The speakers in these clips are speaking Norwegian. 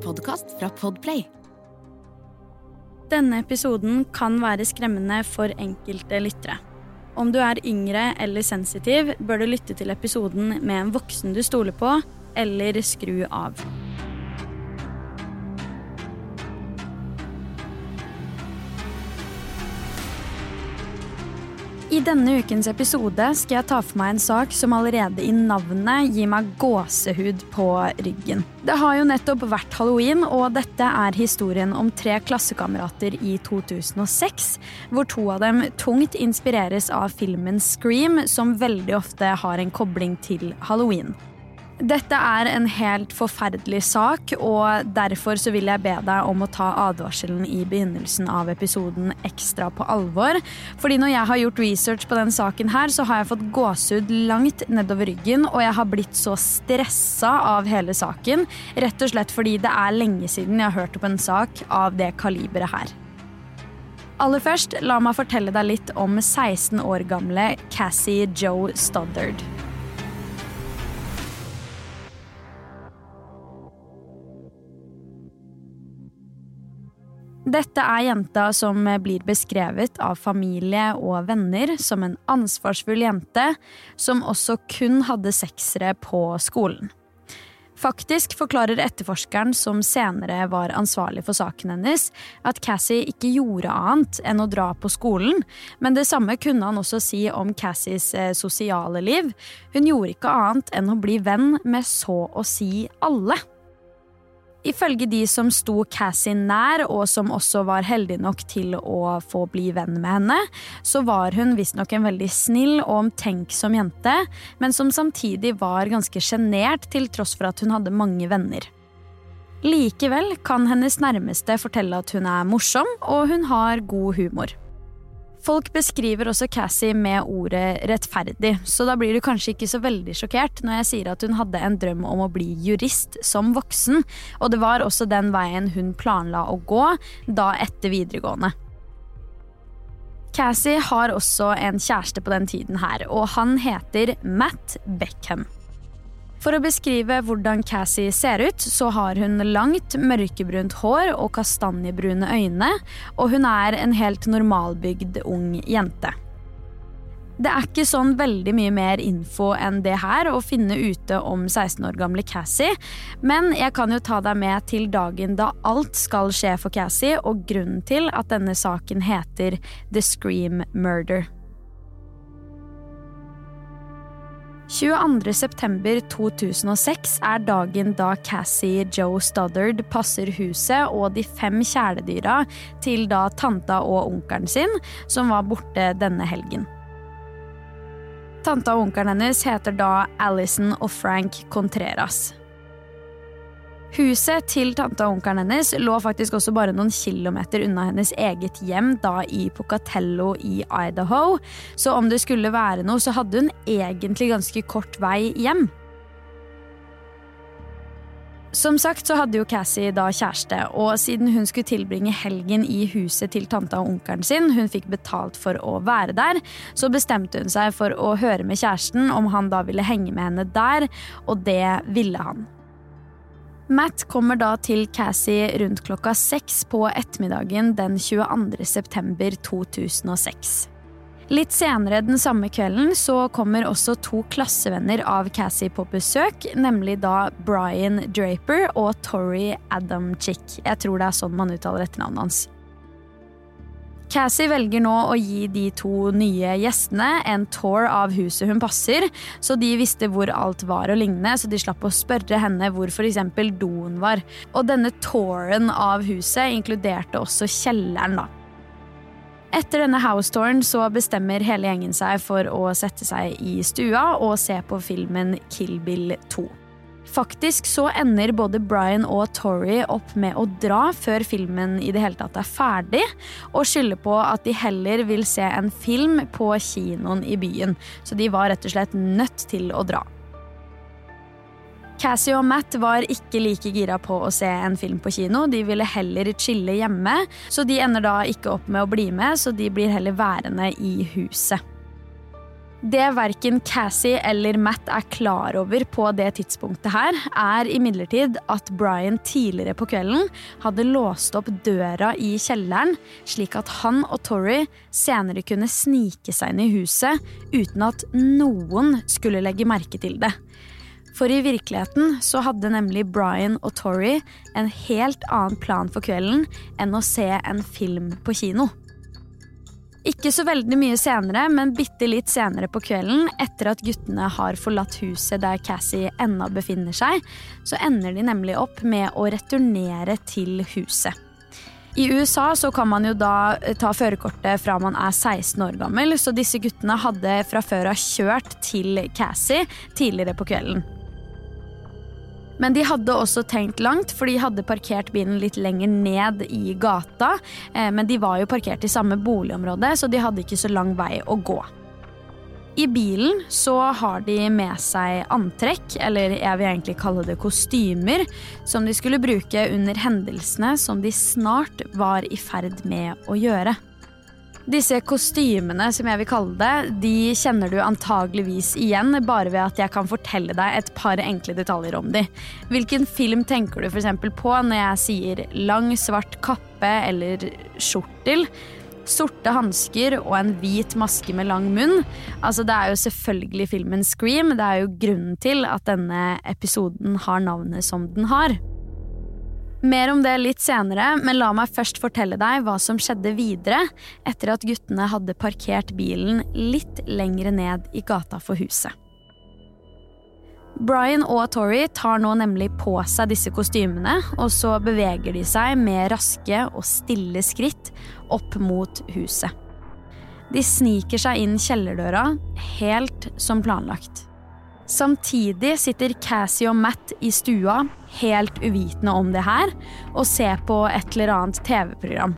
en podkast fra Podplay. Denne episoden kan være skremmende for enkelte lyttere. Om du er yngre eller sensitiv, bør du lytte til episoden med en voksen du stoler på, eller skru av. I denne ukens episode skal jeg ta for meg en sak som allerede i navnet gir meg gåsehud på ryggen. Det har jo nettopp vært halloween, og dette er historien om tre klassekamerater i 2006, hvor to av dem tungt inspireres av filmen Scream, som veldig ofte har en kobling til halloween. Dette er en helt forferdelig sak, og derfor så vil jeg be deg om å ta advarselen i begynnelsen av episoden ekstra på alvor. Fordi når jeg har gjort research på den saken her, så har jeg fått gåsehud langt nedover ryggen, og jeg har blitt så stressa av hele saken, rett og slett fordi det er lenge siden jeg har hørt opp en sak av det kaliberet her. Aller først, la meg fortelle deg litt om 16 år gamle Cassie Joe Stoddard. Dette er jenta som blir beskrevet av familie og venner som en ansvarsfull jente som også kun hadde seksere på skolen. Faktisk forklarer etterforskeren som senere var ansvarlig for saken hennes, at Cassie ikke gjorde annet enn å dra på skolen, men det samme kunne han også si om Cassies eh, sosiale liv. Hun gjorde ikke annet enn å bli venn med så å si alle. Ifølge de som sto Cassie nær, og som også var heldige nok til å få bli venn med henne, så var hun visstnok en veldig snill og omtenksom jente, men som samtidig var ganske sjenert til tross for at hun hadde mange venner. Likevel kan hennes nærmeste fortelle at hun er morsom, og hun har god humor. Folk beskriver også Cassie med ordet rettferdig, så da blir du kanskje ikke så veldig sjokkert når jeg sier at hun hadde en drøm om å bli jurist som voksen, og det var også den veien hun planla å gå da etter videregående. Cassie har også en kjæreste på den tiden her, og han heter Matt Beckham. For å beskrive hvordan Cassie ser ut, så har hun langt, mørkebrunt hår og kastanjebrune øyne, og hun er en helt normalbygd ung jente. Det er ikke sånn veldig mye mer info enn det her å finne ute om 16 år gamle Cassie, men jeg kan jo ta deg med til dagen da alt skal skje for Cassie, og grunnen til at denne saken heter The Scream Murder. 22.9.2006 er dagen da Cassie Joe Stoddard passer huset og de fem kjæledyra til da tanta og onkelen sin, som var borte denne helgen. Tanta og onkelen hennes heter da Alison og Frank Contreras. Huset til tante og onkelen hennes lå faktisk også bare noen kilometer unna hennes eget hjem, da i Pocatello i Idaho, så om det skulle være noe, så hadde hun egentlig ganske kort vei hjem. Som sagt så hadde jo Cassie da kjæreste, og siden hun skulle tilbringe helgen i huset til tanta og onkelen sin, hun fikk betalt for å være der, så bestemte hun seg for å høre med kjæresten om han da ville henge med henne der, og det ville han. Matt kommer da til Cassie rundt klokka seks på ettermiddagen den 22. september 2006. Litt senere den samme kvelden så kommer også to klassevenner av Cassie på besøk, nemlig da Brian Draper og Tori Adamchick. Jeg tror det er sånn man uttaler etternavnet hans. Cassie velger nå å gi de to nye gjestene en tour av huset hun passer, så de visste hvor alt var og lignende, så de slapp å spørre henne hvor f.eks. doen var. Og denne touren av huset inkluderte også kjelleren, da. Etter denne housetouren så bestemmer hele gjengen seg for å sette seg i stua og se på filmen Kill Bill 2. Faktisk så ender både Brian og Tori opp med å dra før filmen i det hele tatt er ferdig, og skylder på at de heller vil se en film på kinoen i byen. Så de var rett og slett nødt til å dra. Cassie og Matt var ikke like gira på å se en film på kino. De ville heller chille hjemme, så de ender da ikke opp med å bli med, så de blir heller værende i huset. Det verken Cassie eller Matt er klar over på det tidspunktet her, er imidlertid at Brian tidligere på kvelden hadde låst opp døra i kjelleren, slik at han og Tori senere kunne snike seg inn i huset uten at noen skulle legge merke til det. For i virkeligheten så hadde nemlig Brian og Tori en helt annen plan for kvelden enn å se en film på kino. Ikke så veldig mye senere, men bitte litt senere på kvelden, etter at guttene har forlatt huset der Cassie ennå befinner seg, så ender de nemlig opp med å returnere til huset. I USA så kan man jo da ta førerkortet fra man er 16 år gammel, så disse guttene hadde fra før av kjørt til Cassie tidligere på kvelden. Men de hadde også tenkt langt, for de hadde parkert bilen litt lenger ned i gata. Eh, men de var jo parkert i samme boligområde, så de hadde ikke så lang vei å gå. I bilen så har de med seg antrekk, eller jeg vil egentlig kalle det kostymer, som de skulle bruke under hendelsene som de snart var i ferd med å gjøre. Disse kostymene, som jeg vil kalle det, de kjenner du antageligvis igjen bare ved at jeg kan fortelle deg et par enkle detaljer om de. Hvilken film tenker du f.eks. på når jeg sier lang, svart kappe eller skjortel? Sorte hansker og en hvit maske med lang munn. Altså, det er jo selvfølgelig filmen Scream. Det er jo grunnen til at denne episoden har navnet som den har. Mer om det litt senere, men la meg først fortelle deg hva som skjedde videre etter at guttene hadde parkert bilen litt lengre ned i gata for huset. Brian og Tori tar nå nemlig på seg disse kostymene, og så beveger de seg med raske og stille skritt opp mot huset. De sniker seg inn kjellerdøra helt som planlagt. Samtidig sitter Cassie og Matt i stua, helt uvitende om det her, og ser på et eller annet TV-program.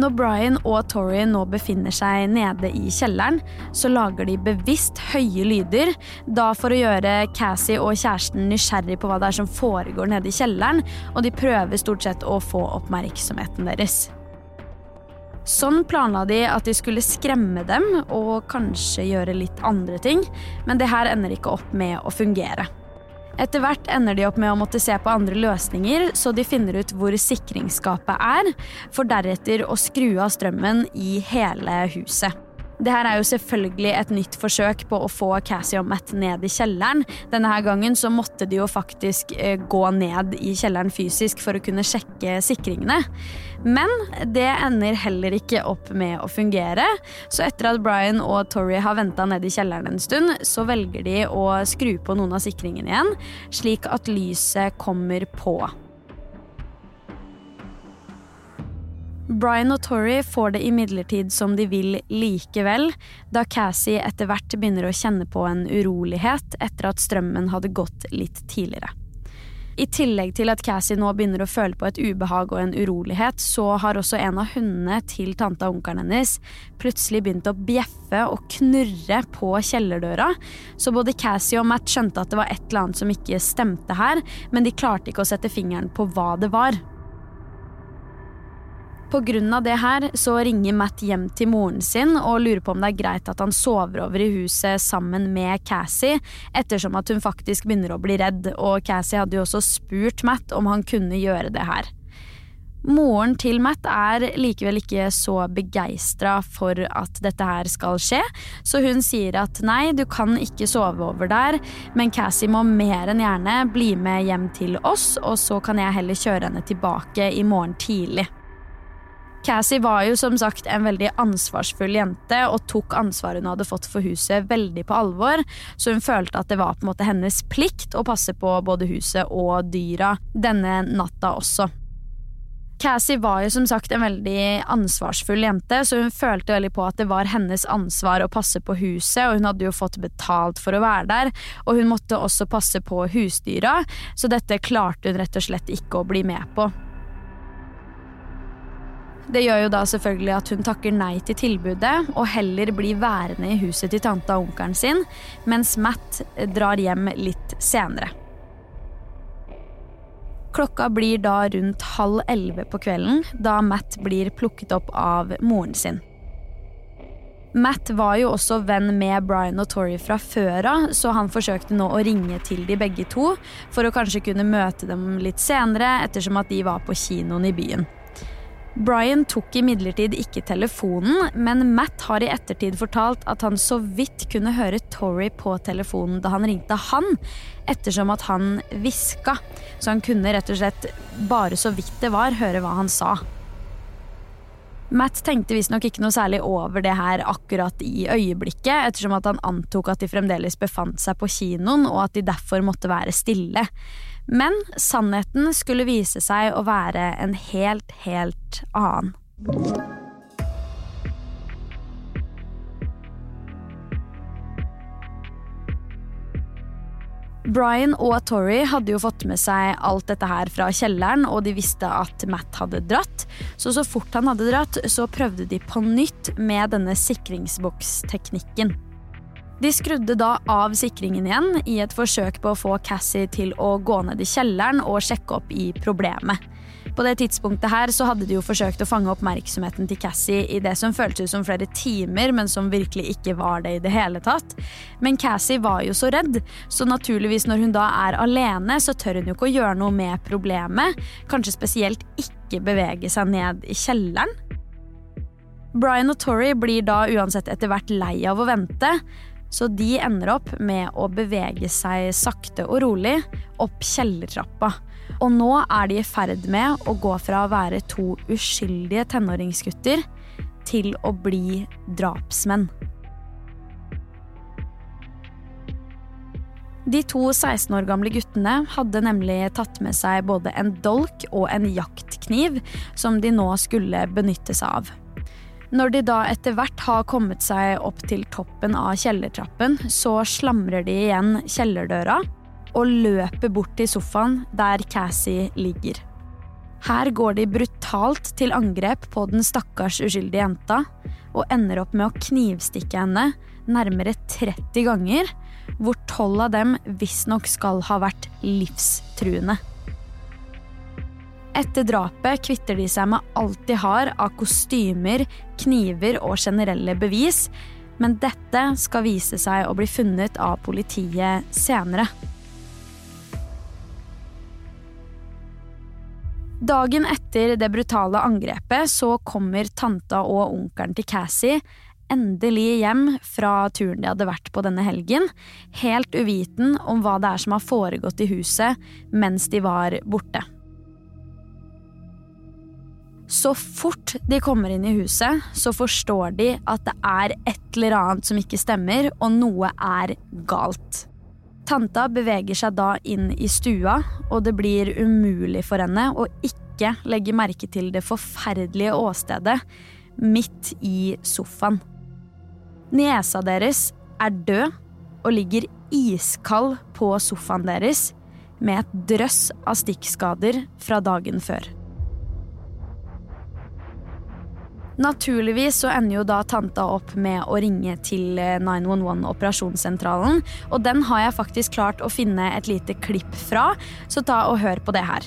Når Brian og Tori nå befinner seg nede i kjelleren, så lager de bevisst høye lyder, da for å gjøre Cassie og kjæresten nysgjerrig på hva det er som foregår nede i kjelleren, og de prøver stort sett å få oppmerksomheten deres. Sånn planla de at de skulle skremme dem og kanskje gjøre litt andre ting, men det her ender ikke opp med å fungere. Etter hvert ender de opp med å måtte se på andre løsninger, så de finner ut hvor sikringsskapet er, for deretter å skru av strømmen i hele huset. Det her er jo selvfølgelig et nytt forsøk på å få Cassie og Matt ned i kjelleren. Denne her gangen så måtte de jo faktisk eh, gå ned i kjelleren fysisk for å kunne sjekke sikringene. Men det ender heller ikke opp med å fungere. Så etter at Brian og Tori har venta ned i kjelleren en stund, så velger de å skru på noen av sikringene igjen, slik at lyset kommer på. Brian og Tori får det imidlertid som de vil likevel, da Cassie etter hvert begynner å kjenne på en urolighet etter at strømmen hadde gått litt tidligere. I tillegg til at Cassie nå begynner å føle på et ubehag og en urolighet, så har også en av hundene til tante og onkelen hennes plutselig begynt å bjeffe og knurre på kjellerdøra, så både Cassie og Matt skjønte at det var et eller annet som ikke stemte her, men de klarte ikke å sette fingeren på hva det var. Pga. det her så ringer Matt hjem til moren sin og lurer på om det er greit at han sover over i huset sammen med Cassie, ettersom at hun faktisk begynner å bli redd, og Cassie hadde jo også spurt Matt om han kunne gjøre det her. Moren til Matt er likevel ikke så begeistra for at dette her skal skje, så hun sier at nei, du kan ikke sove over der, men Cassie må mer enn gjerne bli med hjem til oss, og så kan jeg heller kjøre henne tilbake i morgen tidlig. Cassie var jo som sagt en veldig ansvarsfull jente og tok ansvaret hun hadde fått for huset veldig på alvor, så hun følte at det var på en måte hennes plikt å passe på både huset og dyra denne natta også. Cassie var jo som sagt en veldig ansvarsfull jente, så hun følte veldig på at det var hennes ansvar å passe på huset, og hun hadde jo fått betalt for å være der, og hun måtte også passe på husdyra, så dette klarte hun rett og slett ikke å bli med på. Det gjør jo da selvfølgelig at hun takker nei til tilbudet og heller blir værende i huset til tante og onkelen sin, mens Matt drar hjem litt senere. Klokka blir da rundt halv elleve på kvelden, da Matt blir plukket opp av moren sin. Matt var jo også venn med Brian og Tori fra før av, så han forsøkte nå å ringe til de begge to for å kanskje kunne møte dem litt senere, ettersom at de var på kinoen i byen. Brian tok imidlertid ikke telefonen, men Matt har i ettertid fortalt at han så vidt kunne høre Tori på telefonen da han ringte han, ettersom at han hviska, så han kunne rett og slett bare så vidt det var høre hva han sa. Matt tenkte visstnok ikke noe særlig over det her akkurat i øyeblikket, ettersom at han antok at de fremdeles befant seg på kinoen, og at de derfor måtte være stille. Men sannheten skulle vise seg å være en helt, helt annen. Brian og Tori hadde jo fått med seg alt dette her fra kjelleren, og de visste at Matt hadde dratt. Så så fort han hadde dratt, så prøvde de på nytt med denne sikringsboksteknikken. De skrudde da av sikringen igjen i et forsøk på å få Cassie til å gå ned i kjelleren og sjekke opp i problemet. På det tidspunktet her så hadde de jo forsøkt å fange oppmerksomheten til Cassie i det som føltes som flere timer, men som virkelig ikke var det i det hele tatt. Men Cassie var jo så redd, så naturligvis når hun da er alene, så tør hun jo ikke å gjøre noe med problemet. Kanskje spesielt ikke bevege seg ned i kjelleren. Brian og Tori blir da uansett etter hvert lei av å vente, så de ender opp med å bevege seg sakte og rolig opp kjellertrappa. Og nå er de i ferd med å gå fra å være to uskyldige tenåringsgutter til å bli drapsmenn. De to 16 år gamle guttene hadde nemlig tatt med seg både en dolk og en jaktkniv som de nå skulle benytte seg av. Når de da etter hvert har kommet seg opp til toppen av kjellertrappen, så slamrer de igjen kjellerdøra og løper bort til sofaen der Cassie ligger. Her går de brutalt til angrep på den stakkars uskyldige jenta, og ender opp med å knivstikke henne nærmere 30 ganger, hvor tolv av dem visstnok skal ha vært livstruende. Etter drapet kvitter de seg med alt de har av kostymer, kniver og generelle bevis, men dette skal vise seg å bli funnet av politiet senere. Dagen etter det brutale angrepet så kommer tanta og onkelen til Cassie endelig hjem fra turen de hadde vært på denne helgen, helt uviten om hva det er som har foregått i huset mens de var borte. Så fort de kommer inn i huset, så forstår de at det er et eller annet som ikke stemmer, og noe er galt. Tanta beveger seg da inn i stua, og det blir umulig for henne å ikke legge merke til det forferdelige åstedet midt i sofaen. Niesa deres er død og ligger iskald på sofaen deres med et drøss av stikkskader fra dagen før. Naturligvis så ender jo da tanta opp med å ringe til 911 eh, operasjonssentralen, og den har jeg faktisk klart å finne et lite klipp fra, så ta og hør på det her.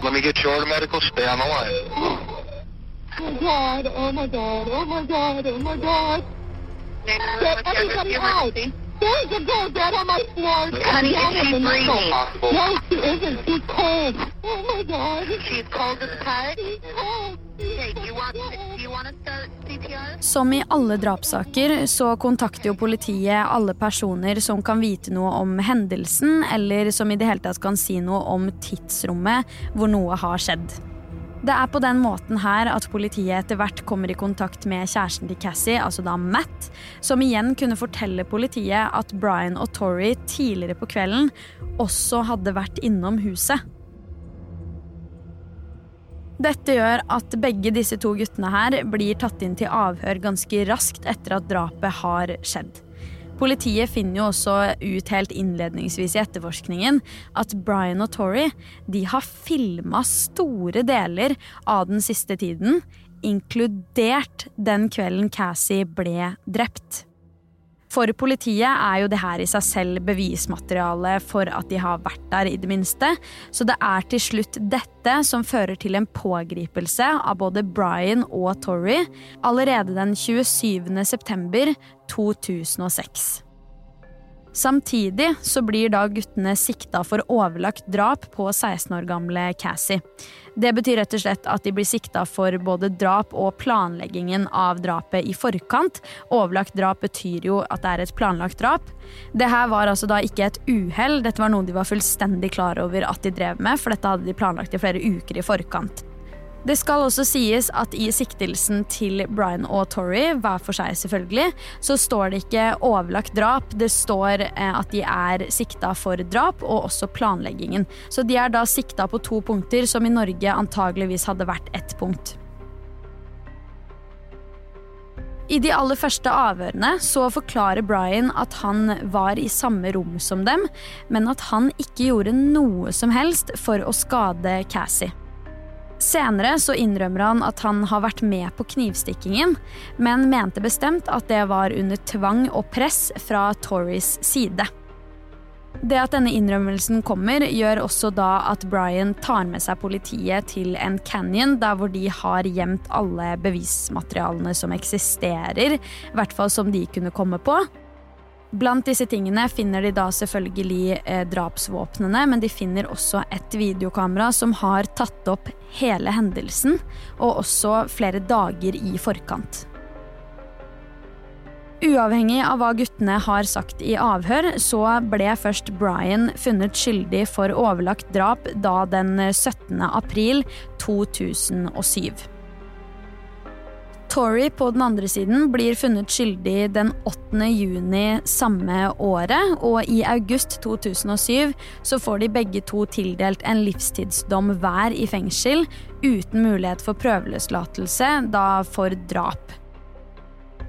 Let me get you order medical. Stay on the line. Oh my god, oh my god, oh my god, oh my god. Get everybody out. There's a girl out on my floor. Honey, is she breathing? No, she isn't. She's cold. Oh my god. She's cold as pie? She's cold. Som i alle drapssaker så kontakter jo politiet alle personer som kan vite noe om hendelsen, eller som i det hele tatt kan si noe om tidsrommet hvor noe har skjedd. Det er på den måten her at politiet etter hvert kommer i kontakt med kjæresten til Cassie, altså da Matt, som igjen kunne fortelle politiet at Brian og Tori tidligere på kvelden også hadde vært innom huset. Dette gjør at begge disse to guttene her blir tatt inn til avhør ganske raskt etter at drapet har skjedd. Politiet finner jo også ut helt innledningsvis i etterforskningen at Brian og Tori de har filma store deler av den siste tiden, inkludert den kvelden Cassie ble drept. For politiet er jo det her i seg selv bevismateriale for at de har vært der, i det minste. Så det er til slutt dette som fører til en pågripelse av både Brian og Torrey allerede den 27. september 2006. Samtidig så blir da guttene sikta for overlagt drap på 16 år gamle Cassie. Det betyr rett og slett at de blir sikta for både drap og planleggingen av drapet i forkant. Overlagt drap betyr jo at det er et planlagt drap. Det her var altså da ikke et uhell, dette var noe de var fullstendig klar over at de drev med, for dette hadde de planlagt i flere uker i forkant. Det skal også sies at i siktelsen til Brian og Tori, hver for seg selvfølgelig, så står det ikke overlagt drap. Det står eh, at de er sikta for drap og også planleggingen. Så de er da sikta på to punkter som i Norge antageligvis hadde vært ett punkt. I de aller første avhørene så forklarer Brian at han var i samme rom som dem, men at han ikke gjorde noe som helst for å skade Cassie. Senere så innrømmer han at han har vært med på knivstikkingen, men mente bestemt at det var under tvang og press fra Tories side. Det at denne innrømmelsen kommer, gjør også da at Brian tar med seg politiet til en canyon, der hvor de har gjemt alle bevismaterialene som eksisterer, i hvert fall som de kunne komme på. Blant disse tingene finner de da selvfølgelig eh, drapsvåpnene, men de finner også et videokamera som har tatt opp hele hendelsen, og også flere dager i forkant. Uavhengig av hva guttene har sagt i avhør, så ble først Brian funnet skyldig for overlagt drap da den 17. april 2007. Tori på den andre siden blir funnet skyldig den 8. juni samme året, og i august 2007 så får de begge to tildelt en livstidsdom hver i fengsel, uten mulighet for prøveløslatelse, da for drap.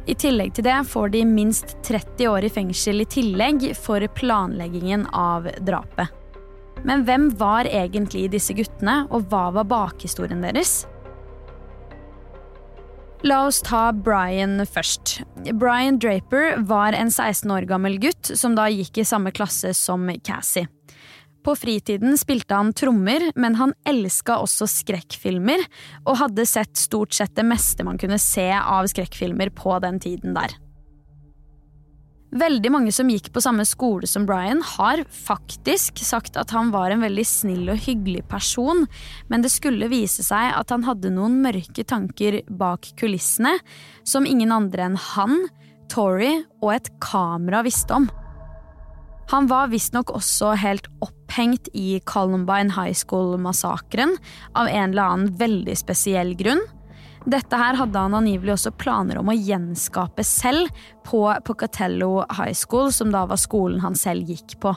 I tillegg til det får de minst 30 år i fengsel i tillegg for planleggingen av drapet. Men hvem var egentlig disse guttene, og hva var bakhistorien deres? La oss ta Brian først. Brian Draper var en 16 år gammel gutt som da gikk i samme klasse som Cassie. På fritiden spilte han trommer, men han elska også skrekkfilmer, og hadde sett stort sett det meste man kunne se av skrekkfilmer på den tiden der. Veldig mange som gikk på samme skole som Brian, har faktisk sagt at han var en veldig snill og hyggelig person, men det skulle vise seg at han hadde noen mørke tanker bak kulissene som ingen andre enn han, Tori og et kamera visste om. Han var visstnok også helt opphengt i Columbine High School-massakren av en eller annen veldig spesiell grunn. Dette her hadde han angivelig også planer om å gjenskape selv på Pocatello High School, som da var skolen han selv gikk på.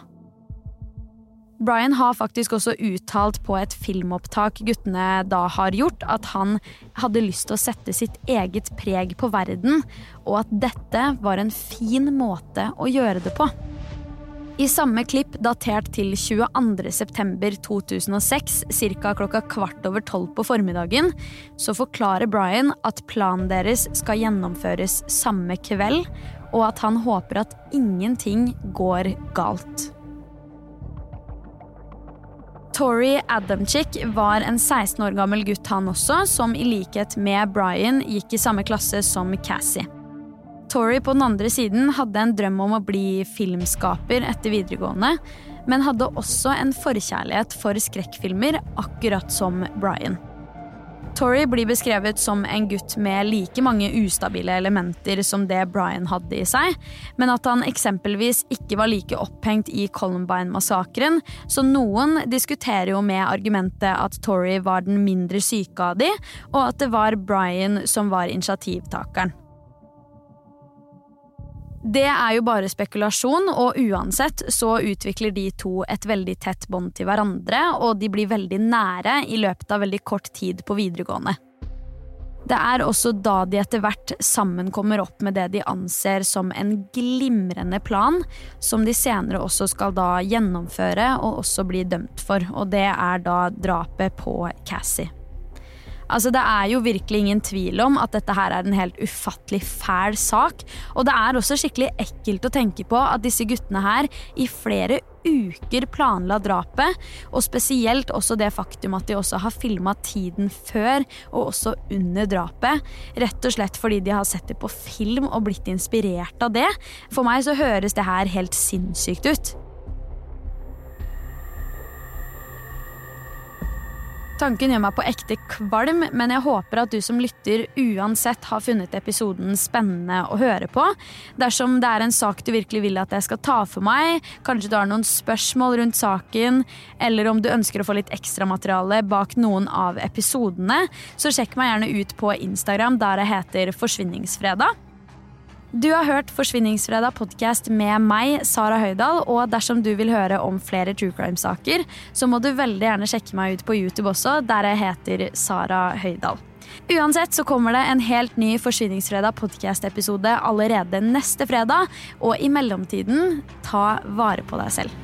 Brian har faktisk også uttalt på et filmopptak guttene da har gjort, at han hadde lyst til å sette sitt eget preg på verden, og at dette var en fin måte å gjøre det på. I samme klipp datert til 22.9.2006, ca. klokka kvart over tolv på formiddagen, så forklarer Brian at planen deres skal gjennomføres samme kveld, og at han håper at ingenting går galt. Tori Adamchick var en 16 år gammel gutt, han også, som i likhet med Brian gikk i samme klasse som Cassie. Tori på den andre siden hadde en drøm om å bli filmskaper etter videregående, men hadde også en forkjærlighet for skrekkfilmer, akkurat som Brian. Tori blir beskrevet som en gutt med like mange ustabile elementer som det Brian hadde i seg, men at han eksempelvis ikke var like opphengt i Columbine-massakren, så noen diskuterer jo med argumentet at Tori var den mindre syke av de, og at det var Brian som var initiativtakeren. Det er jo bare spekulasjon, og uansett så utvikler de to et veldig tett bånd til hverandre, og de blir veldig nære i løpet av veldig kort tid på videregående. Det er også da de etter hvert sammen kommer opp med det de anser som en glimrende plan, som de senere også skal da gjennomføre og også bli dømt for, og det er da drapet på Cassie. Altså, det er jo virkelig ingen tvil om at dette her er en helt ufattelig fæl sak. Og det er også skikkelig ekkelt å tenke på at disse guttene her i flere uker planla drapet, og spesielt også det faktum at de også har filma tiden før og også under drapet. Rett og slett fordi de har sett det på film og blitt inspirert av det. For meg så høres det her helt sinnssykt ut. Tanken gjør meg på ekte kvalm, men jeg håper at du som lytter uansett har funnet episoden spennende å høre på. Dersom det er en sak du virkelig vil at jeg skal ta for meg, kanskje du har noen spørsmål rundt saken, eller om du ønsker å få litt ekstramateriale bak noen av episodene, så sjekk meg gjerne ut på Instagram der jeg heter Forsvinningsfredag. Du har hørt Forsvinningsfredag podkast med meg, Sara Høydahl. Og dersom du vil høre om flere true crime-saker, så må du veldig gjerne sjekke meg ut på YouTube også, der jeg heter Sara Høydahl. Uansett så kommer det en helt ny Forsvinningsfredag podkast-episode allerede neste fredag. Og i mellomtiden, ta vare på deg selv.